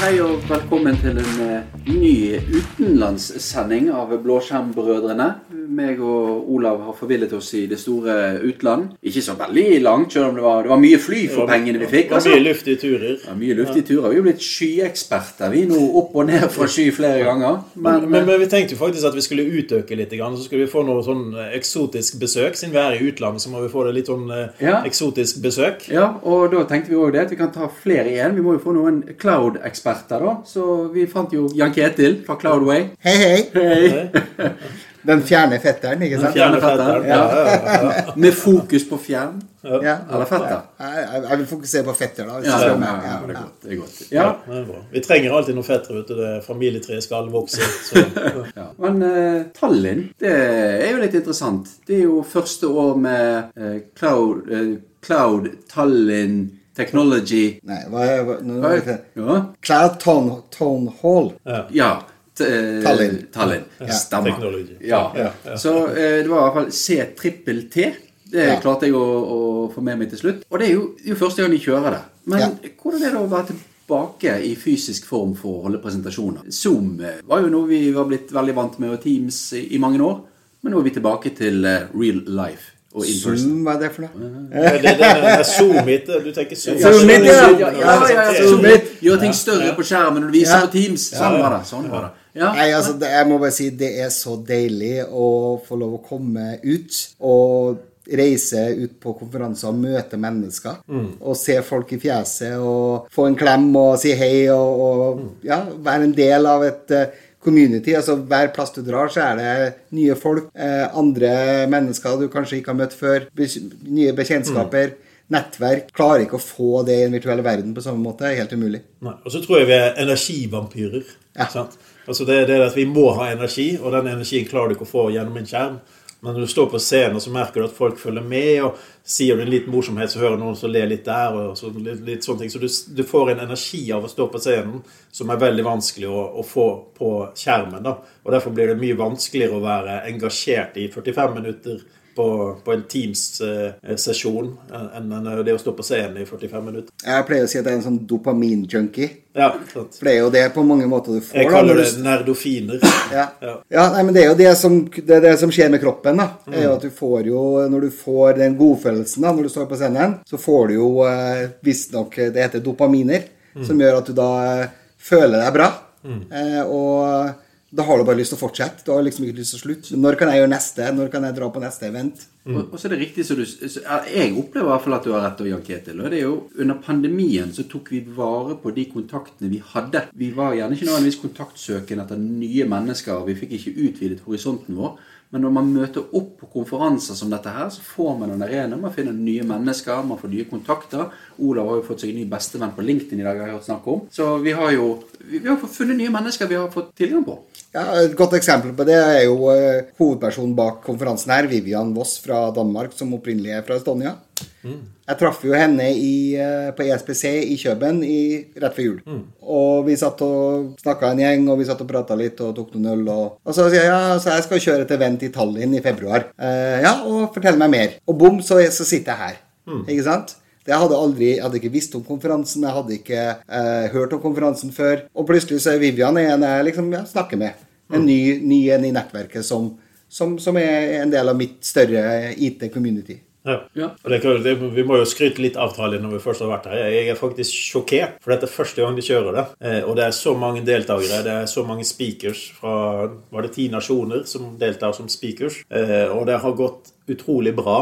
hei og velkommen til en eh, ny utenlandssending av Blåskjermbrødrene. Meg og Olav har forvillet oss i det store utland. Ikke så veldig langt, selv om det var, det var mye fly for pengene vi fikk. Altså. mye luftige turer. Ja, mye luftige turer. Vi er blitt skyeksperter. Vi er nå opp og ned fra sky flere ganger. Men, Men, men vi tenkte jo faktisk at vi skulle utøke litt. Så skulle vi få noe sånn eh, eksotisk besøk. Siden vi er i utlandet, så må vi få det litt sånn eh, Ja. eksotisk besøk. ja, og da tenkte vi òg det at vi kan ta flere igjen. Vi må jo få noen cloud-eksperter, da. Så vi fant jo Jan Ketil fra Cloudway. Hei, hei. Hei. Den fjerne fetteren, ikke sant? Fjerne fetteren. Ja, ja, ja, ja. Med fokus på fjern. Ja. Eller fetter. Jeg, jeg- jeg vil fokusere på fetter, da. Ja, jeg ja, skal ja, med. ja, Ja, det er godt. Det er godt. Ja, Det er bra. Vi trenger alltid noe fettere ute. Det familietreet skal vokse. Så, ja. Men uh, Tallinn, det er jo litt interessant. Det er jo første år med uh, Cloud, uh, Cloud Tallinn Technology Nei, hva er hva, nå, nå, nå, Ja. Cloud Tone, Tone Hall. ja t eh, Tallinn. Tallinn. Stemmer. Technology. Ja. Ja, ja. Så eh, det var i hvert fall C-trippel-T. Det Ja. klarte jeg å, å få med meg til slutt. Og det er jo, jo første gang de kjører det. Men Ja. hvordan er det å være tilbake i fysisk form for å holde presentasjoner? Zoom eh, var jo noe vi var blitt veldig vant med, og Teams i, i mange år. Men nå er vi tilbake til real life og in person. Zoom, hva er det for noe? det, det, det Zoom-it. Du tenker Zoom. Zoom it, ja. Ja, ja, ja, ja, ja, Zoom it. Gjør ting større på skjermen når du viser Ja. på Teams. Sånn var det. Sånn var det. Ja. Nei, altså, det, jeg må bare si det er så deilig å få lov å komme ut og reise ut på konferanser og møte mennesker. Og se folk i fjeset og få en klem og si hei og, og ja, være en del av et eh, community. altså Hver plass du drar, så er det nye folk. Eh, andre mennesker du kanskje ikke har møtt før. Be nye bekjentskaper. Nettverk. Klarer ikke å få det i den virtuelle verden på samme måte. Helt umulig. Nei. Og så tror jeg vi er energivampyrer. Ja. Altså det, det er at Vi må ha energi, og den energien klarer du ikke å få gjennom en skjerm. Men når du står på scenen, så merker du at folk følger med. og Sier du en liten morsomhet, så hører noen som ler litt der. og så, litt, litt sånne ting. Så du, du får en energi av å stå på scenen som er veldig vanskelig å, å få på skjermen. da. Og Derfor blir det mye vanskeligere å være engasjert i 45 minutter på, på en Teams-sesjon enn enn det å stå på scenen i 45 minutter. Jeg pleier å si at jeg er en sånn dopamin-junkie. Ja, sant. For det er jo det på mange måter du får. Jeg kaller det nerdofiner. ja. Ja. ja, nei, men det er jo det som, det, det som skjer med kroppen. da er jo at du får jo, Når du får den godfølelsen da når du står på scenen, så får du jo eh, visstnok Det heter dopaminer, som gjør at du da eh, føler deg bra. Eh, og da har du bare lyst til å fortsette. Du har liksom ikke lyst til å slutte. Når kan jeg gjøre neste? Når kan jeg dra på neste event? Og, og så er det riktig så du så, Jeg opplever i hvert fall at du har rett, Jan Ketil. Og det er jo Under pandemien så tok vi vare på de kontaktene vi hadde. Vi var gjerne ikke nødvendigvis kontaktsøkende etter nye mennesker. Vi fikk ikke utvidet horisonten vår. Men når man møter opp på konferanser som dette her, så får man en arena. Man finner nye mennesker, man får nye kontakter. Olav har jo fått seg en ny bestevenn på LinkedIn i dag, har jeg hørt snakke om. Så vi har jo vi har funnet nye mennesker vi har fått tilgang på. Ja, Et godt eksempel på det er jo eh, hovedpersonen bak konferansen her, Vivian Voss fra Danmark, som opprinnelig er fra Estonia. Jeg traff jo henne i, eh, på ESPC i Køben i, rett før jul. Og vi satt og snakka en gjeng, og vi satt og prata litt og tok noen øl. Og, og så sier jeg ja, så jeg skal kjøre et event i Tallinn i februar. Eh, ja, og fortell meg mer. Og bom, så, så sitter jeg her. Ikke sant? Jeg hadde aldri, jeg hadde ikke visst om konferansen, jeg hadde ikke eh, hørt om konferansen før. Og plutselig så er Vivian en jeg liksom, ja, snakker med. En ny, ny en i nettverket som, som, som er en del av mitt større IT-community. Ja. Ja. Og det, er det, vi må jo skryte litt av Tallinn når vi først har vært her. Jeg er faktisk sjokkert, for dette er første gang de kjører det. Eh, og det er så mange deltakere. Det er så mange speakers fra var det ti nasjoner som deltar som speakers. Eh, og det har gått utrolig bra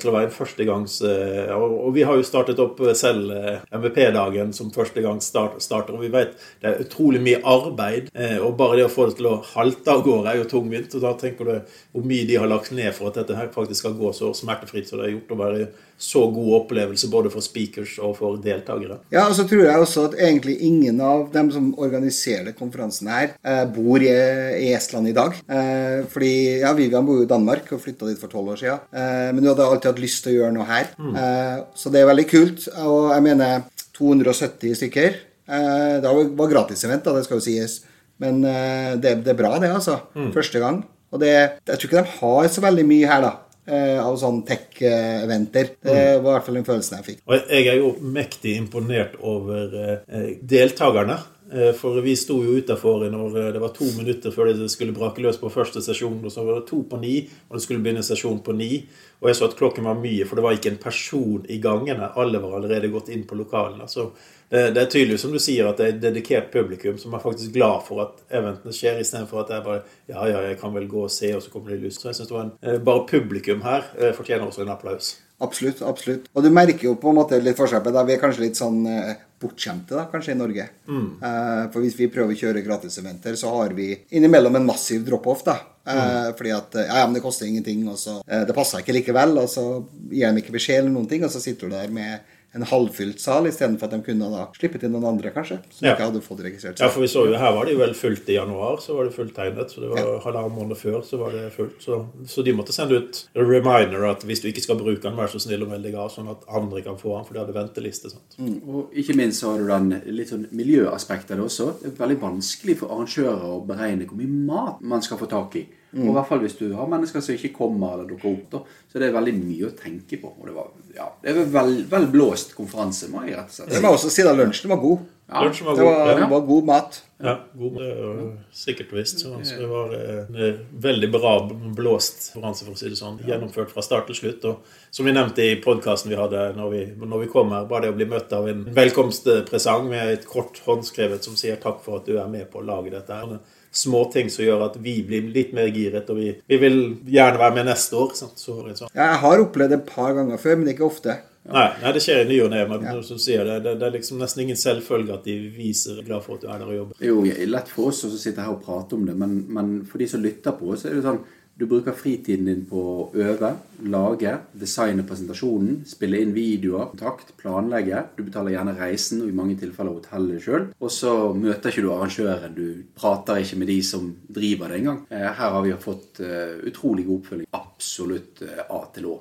til å være en førstegangs eh, og, vi har jo startet opp selv eh, MVP-dagen som første start. Og vi vet det er utrolig mye arbeid. eh, Og bare det å få det til å halte av gårde er jo tungvint. Og da tenker du hvor mye de har lagt ned for at dette her faktisk skal gå så smertefritt som det har gjort. å være så god opplevelse både for speakers og for deltakere. Ja, og så tror jeg også at egentlig ingen av dem som organiserer konferansen her, eh, bor i, Estland i dag. Eh, fordi ja, Vivian bor jo i Danmark og flytta dit for tolv år siden. Eh, men hun hadde alltid hatt lyst til å gjøre noe her. Eh, så det er veldig kult. Og jeg mener 270 stykker. Eh, det var- gratisevent, da, det skal jo sies. Men eh, det, det er bra, det, altså. Første gang. Og det, jeg tror ikke de har så veldig mye her, da. Av sånne tech-eventer. Det var i hvert fall den følelsen jeg fikk. Og jeg er jo mektig imponert over deltakerne. Eh, For vi sto jo utafor når eh, det var to minutter før det skulle brake løs på første sesjon. Og så var det to på ni, og det skulle begynne sesjon på ni. Og jeg så at klokken var mye, for det var ikke en person i gangene. Alle var allerede gått inn på lokalene. Så det, det er tydelig som du sier at det er et dedikert publikum som er faktisk glad for at eventene skjer, istedenfor at jeg bare Ja, ja, jeg kan vel gå og se, og så kommer det lyst. Så jeg synes det var eh, Bare publikum her fortjener også en applaus. Absolutt. absolutt. Og du merker jo på en måte litt forskjell på det. Vi er kanskje litt sånn eh, bortskjemte da, kanskje i Norge. Eh, for hvis vi prøver å kjøre gratiseventer, så har vi innimellom en massiv drop-off. da. Eh, Fordi at eh, ja, ja, men det koster ingenting, og så eh, Det passer ikke likevel, og så gir de ikke beskjed eller noen ting, og så sitter du der med en halvfylt sal istedenfor at de kunne da slippe til noen andre, kanskje, som Ja. ikke hadde fått registrert Ja, for vi så jo her var det jo vel fullt i januar, så var det fulltegnet. Så det var halvannen måned før så var det fullt. Så, så de måtte sende ut en reminder at hvis du ikke skal bruke den, vær så snill og meld deg av, sånn at andre kan få den, for de hadde venteliste. sant? Og ikke minst så har du den litt sånn miljøaspektet av det også. Det er veldig vanskelig for arrangører å beregne hvor mye mat man skal få tak i. Og i hvert fall hvis du har mennesker som ikke kommer eller dukker opp. da, Så det er veldig mye å tenke på. Og det var ja, det var vel, vel blåst konferanse, må jeg rett og slett Det si. var også siden lunsjen var god. Ja, Lunsjen var Det god. var, ja. det var god mat. Ja, god, det er sikkert visst. Så det var eh, en veldig bra blåst konferanse, for å si det sånn. Gjennomført fra start til slutt. Og som vi nevnte i podkasten vi hadde når vi, når vi kom her, bare det å bli møtt av en velkomstpresang med et kort håndskrevet som sier takk for at du er med på å lage dette. her. Små ting som gjør at vi blir litt mer giret, og vi, vi vil gjerne være med neste år. Sant? Så, liksom. Ja, jeg har opplevd det et par ganger før, men ikke ofte. Nei, nei, det skjer i ny og ne, men som sier, det, det, det er liksom nesten ingen selvfølge at de viser glad for at du er der og jobber. Det er jo lett for oss å sitte her og prate om det, men, men for de som lytter på, så er det sånn du bruker fritiden din på å øve, lage, designe presentasjonen, spille inn videoer, kontakt, planlegge. Du betaler gjerne reisen, og i mange tilfeller hotellet sjøl. Og så møter ikke du arrangøren. Du prater ikke med de som driver det engang. Eh, Her har vi fått eh, utrolig god oppfølging. Absolutt eh, A til Å.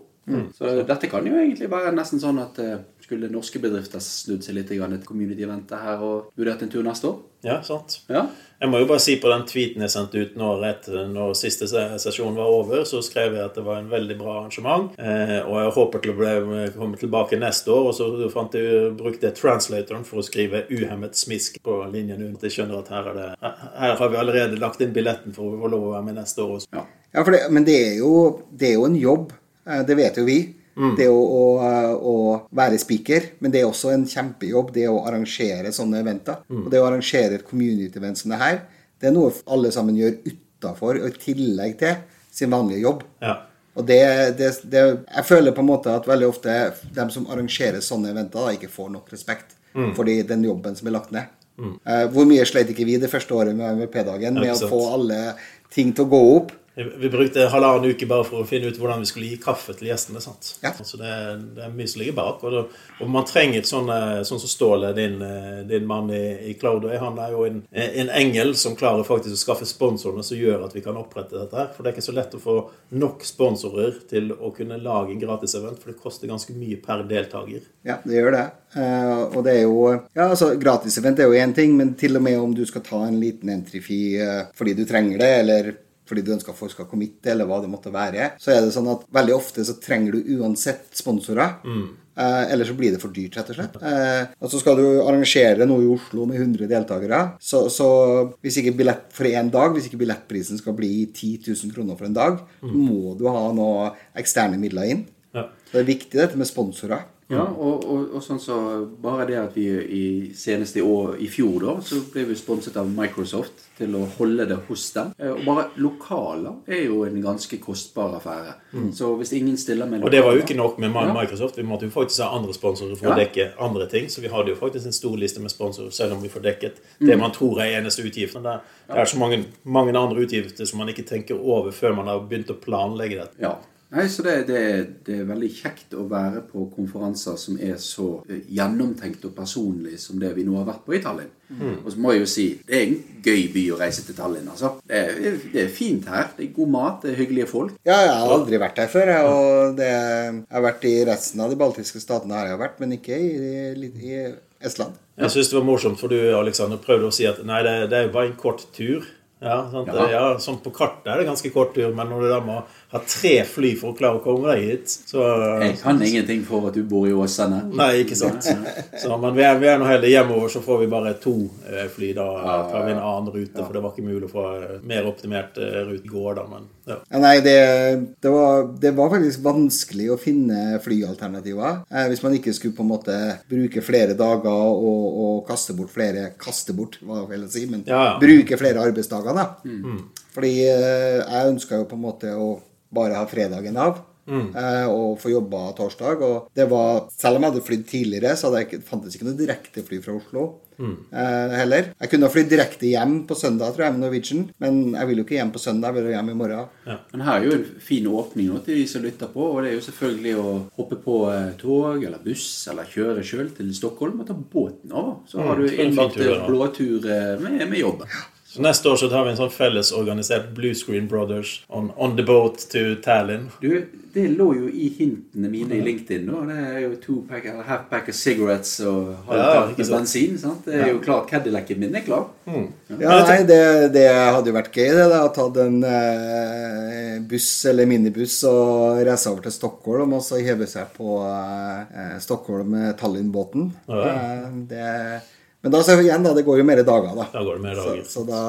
Så dette kan jo egentlig være nesten sånn at skulle norske bedrifter snudd seg litt i et community-event her og vurdert en tur neste år? Ja, sant? Ja. Jeg må jo bare si på den tweeten jeg sendte ut når, rett når siste se- sesjon var over, så skrev jeg at det var en veldig bra arrangement. Eh, og jeg håper til å bli, komme tilbake neste år. Og så fant jeg, brukte jeg translatoren for å skrive 'uhemmet smisk' på linjen under. Jeg skjønner at her, er det, her har vi allerede lagt inn billetten for å få lov å være med neste år. også. ja. Ja, for det, men det er, jo, det er jo en jobb. eh, Det vet jo vi. Det å, å, å være speaker. Men det er også en kjempejobb, det å arrangere sånne eventer. Og det å arrangere et community-event som det her, det er noe alle sammen gjør utafor og i tillegg til sin vanlige jobb. Ja. Og det, det, det Jeg føler på en måte at veldig ofte dem som arrangerer sånne eventer, da, ikke får nok respekt for den jobben som er lagt ned. Mm. hvor mye sleit ikke vi det første året med MVP-dagen med å få alle ting til å gå opp? Vi brukte halvannen uke bare for å finne ut hvordan vi skulle gi kaffe til gjestene. sant? Ja. Så det, det er mye som ligger bak. Og, det, og man trenger et sånn som Ståle, din, eh, din mann i, i Cloudway. Han er jo en, en engel som klarer faktisk å skaffe sponsorene som gjør at vi kan opprette dette. her. For det er ikke så lett å få nok sponsorer til å kunne lage en gratisevent, for det koster ganske mye per deltaker. Ja, det gjør det. Uh, og det er jo Ja, altså, gratisevent er jo én ting, men til og med om du skal ta en liten entry fee eh, fordi du trenger det, eller fordi du ønsker at folk skal committe, eller hva det måtte være, så er det sånn at veldig ofte så trenger du uansett sponsorer. Eh, eller så blir det for dyrt, rett og slett. Eh, og så skal du arrangere noe i Oslo med 100 deltakere. Så, så hvis ikke billett for én dag, hvis ikke billettprisen skal bli 10 000 kroner for en dag, så må du ha noe eksterne midler inn. Ja. Så det er viktig dette med sponsorer. Ja, og, og, og sånn så bare det at vi i, senest i år, i fjor da, så ble vi sponset av Microsoft til å holde det hos dem. Eh, Og bare lokaler er jo en ganske kostbar affære. Så hvis ingen stiller med Og det var jo ikke nok med Ja. Microsoft. Vi måtte jo faktisk ha andre sponsorer for å dekke andre ting. Så vi hadde jo faktisk en stor liste med sponsorer, selv om vi får dekket det man tror er eneste utgiften. Det er så mange, mange andre utgifter som man ikke tenker over før man har begynt å planlegge det. Ja. Nei, så det, det, det er veldig kjekt å være på konferanser som er så eh, gjennomtenkt og personlig som det vi nå har vært på i Tallinn. Og så må jeg jo si det er en gøy by å reise til Tallinn, altså. Det er, det er fint her. Det er god mat, det er hyggelige folk. Ja, jeg har aldri vært her før. Jeg, og det, jeg har vært i resten av de baltiske statene, her jeg har vært, men ikke i, i, i Estland. Jeg syns det var morsomt, for du Alexander, prøvde å si at nei, det, det er jo bare en kort tur. Ja, sant? Ja. Ja. sånn På kartet er det ganske kort tur, men når du da må ha tre fly for å klare å komme deg hit, så Jeg kan ingenting for at du bor i Åsane. Nei, ikke sant. Så, men vi er, vi er nå heldige hjemover, så får vi bare to eh, fly. Da tar vi en annen rute, for det var ikke mulig å få eh, mer optimert eh, rute i går, da. Men ja. Ja, Nei, det, det, var, det var faktisk vanskelig å finne flyalternativer. Eh, hvis man ikke skulle på en måte bruke flere dager og, og kaste bort flere Kaste bort, hva vil jeg si, men Ja, ja. bruke flere arbeidsdager, da. Fordi eh, jeg ønska jo på en måte å bare ha fredagen av. Mm. Og få jobba torsdag. Og det var, selv om jeg hadde flydd tidligere, så hadde jeg ikke, fantes ikke noe direktefly fra Oslo. eh, heller. Jeg kunne ha flydd direkte hjem på søndag, tror jeg, med Norwegian. Men jeg vil jo ikke hjem på søndag, jeg vil jo hjem i morgen. Men her er jo en fin åpning nå til de som lytter på. Og det er jo selvfølgelig å hoppe på eh, tog eller buss eller kjøre sjøl til Stockholm og ta båten over. Så har du innbakt blåtur eh, med, med jobben. Så neste år så tar vi en sånn felles organisert Blue Screen Brothers on, on the boat to Tallinn. Du, det lå jo i hintene mine i LinkedIn. nå. Det er jo to pack, eller half pack of cigarettes og halv Ja, med bensin. sant? Det er jo klart Cadillacen min er klar. Ja, nei, det, det hadde jo vært gøy, det. da, Å ta en eh, buss eller minibuss og reise over til Stockholm og så heve seg på eh, Stockholm-Tallinn-båten. Ja, ja. Eh, det- men da så igjen, da. Det går jo mer dager, da. Da går det mer dager. Så, så da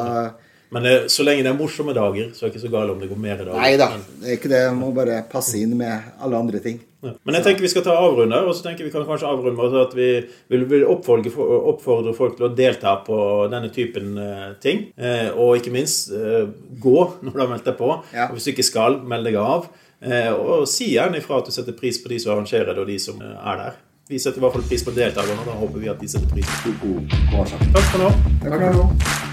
Men det, så lenge det er morsomme dager, så er det ikke så galt om det går mer dager. Nei da. Det er ikke det. Må bare passe inn med alle andre ting. Ja. Men jeg tenker vi skal ta avrunde, og så tenker vi kan kanskje avrunde med at vi vil, vil oppfordre, folk til å delta på denne typen eh, ting. Eh, og ikke minst eh, gå når du har meldt deg på. Ja. Og hvis du ikke skal, meld deg av. Eh, og si gjerne ifra at du setter pris på de som arrangerer det, og de som eh, er der. Vi setter i hvert fall pris på deltakerne, og da håper vi at de setter pris på God, god, bra sagt. Takk skal du Takk nå.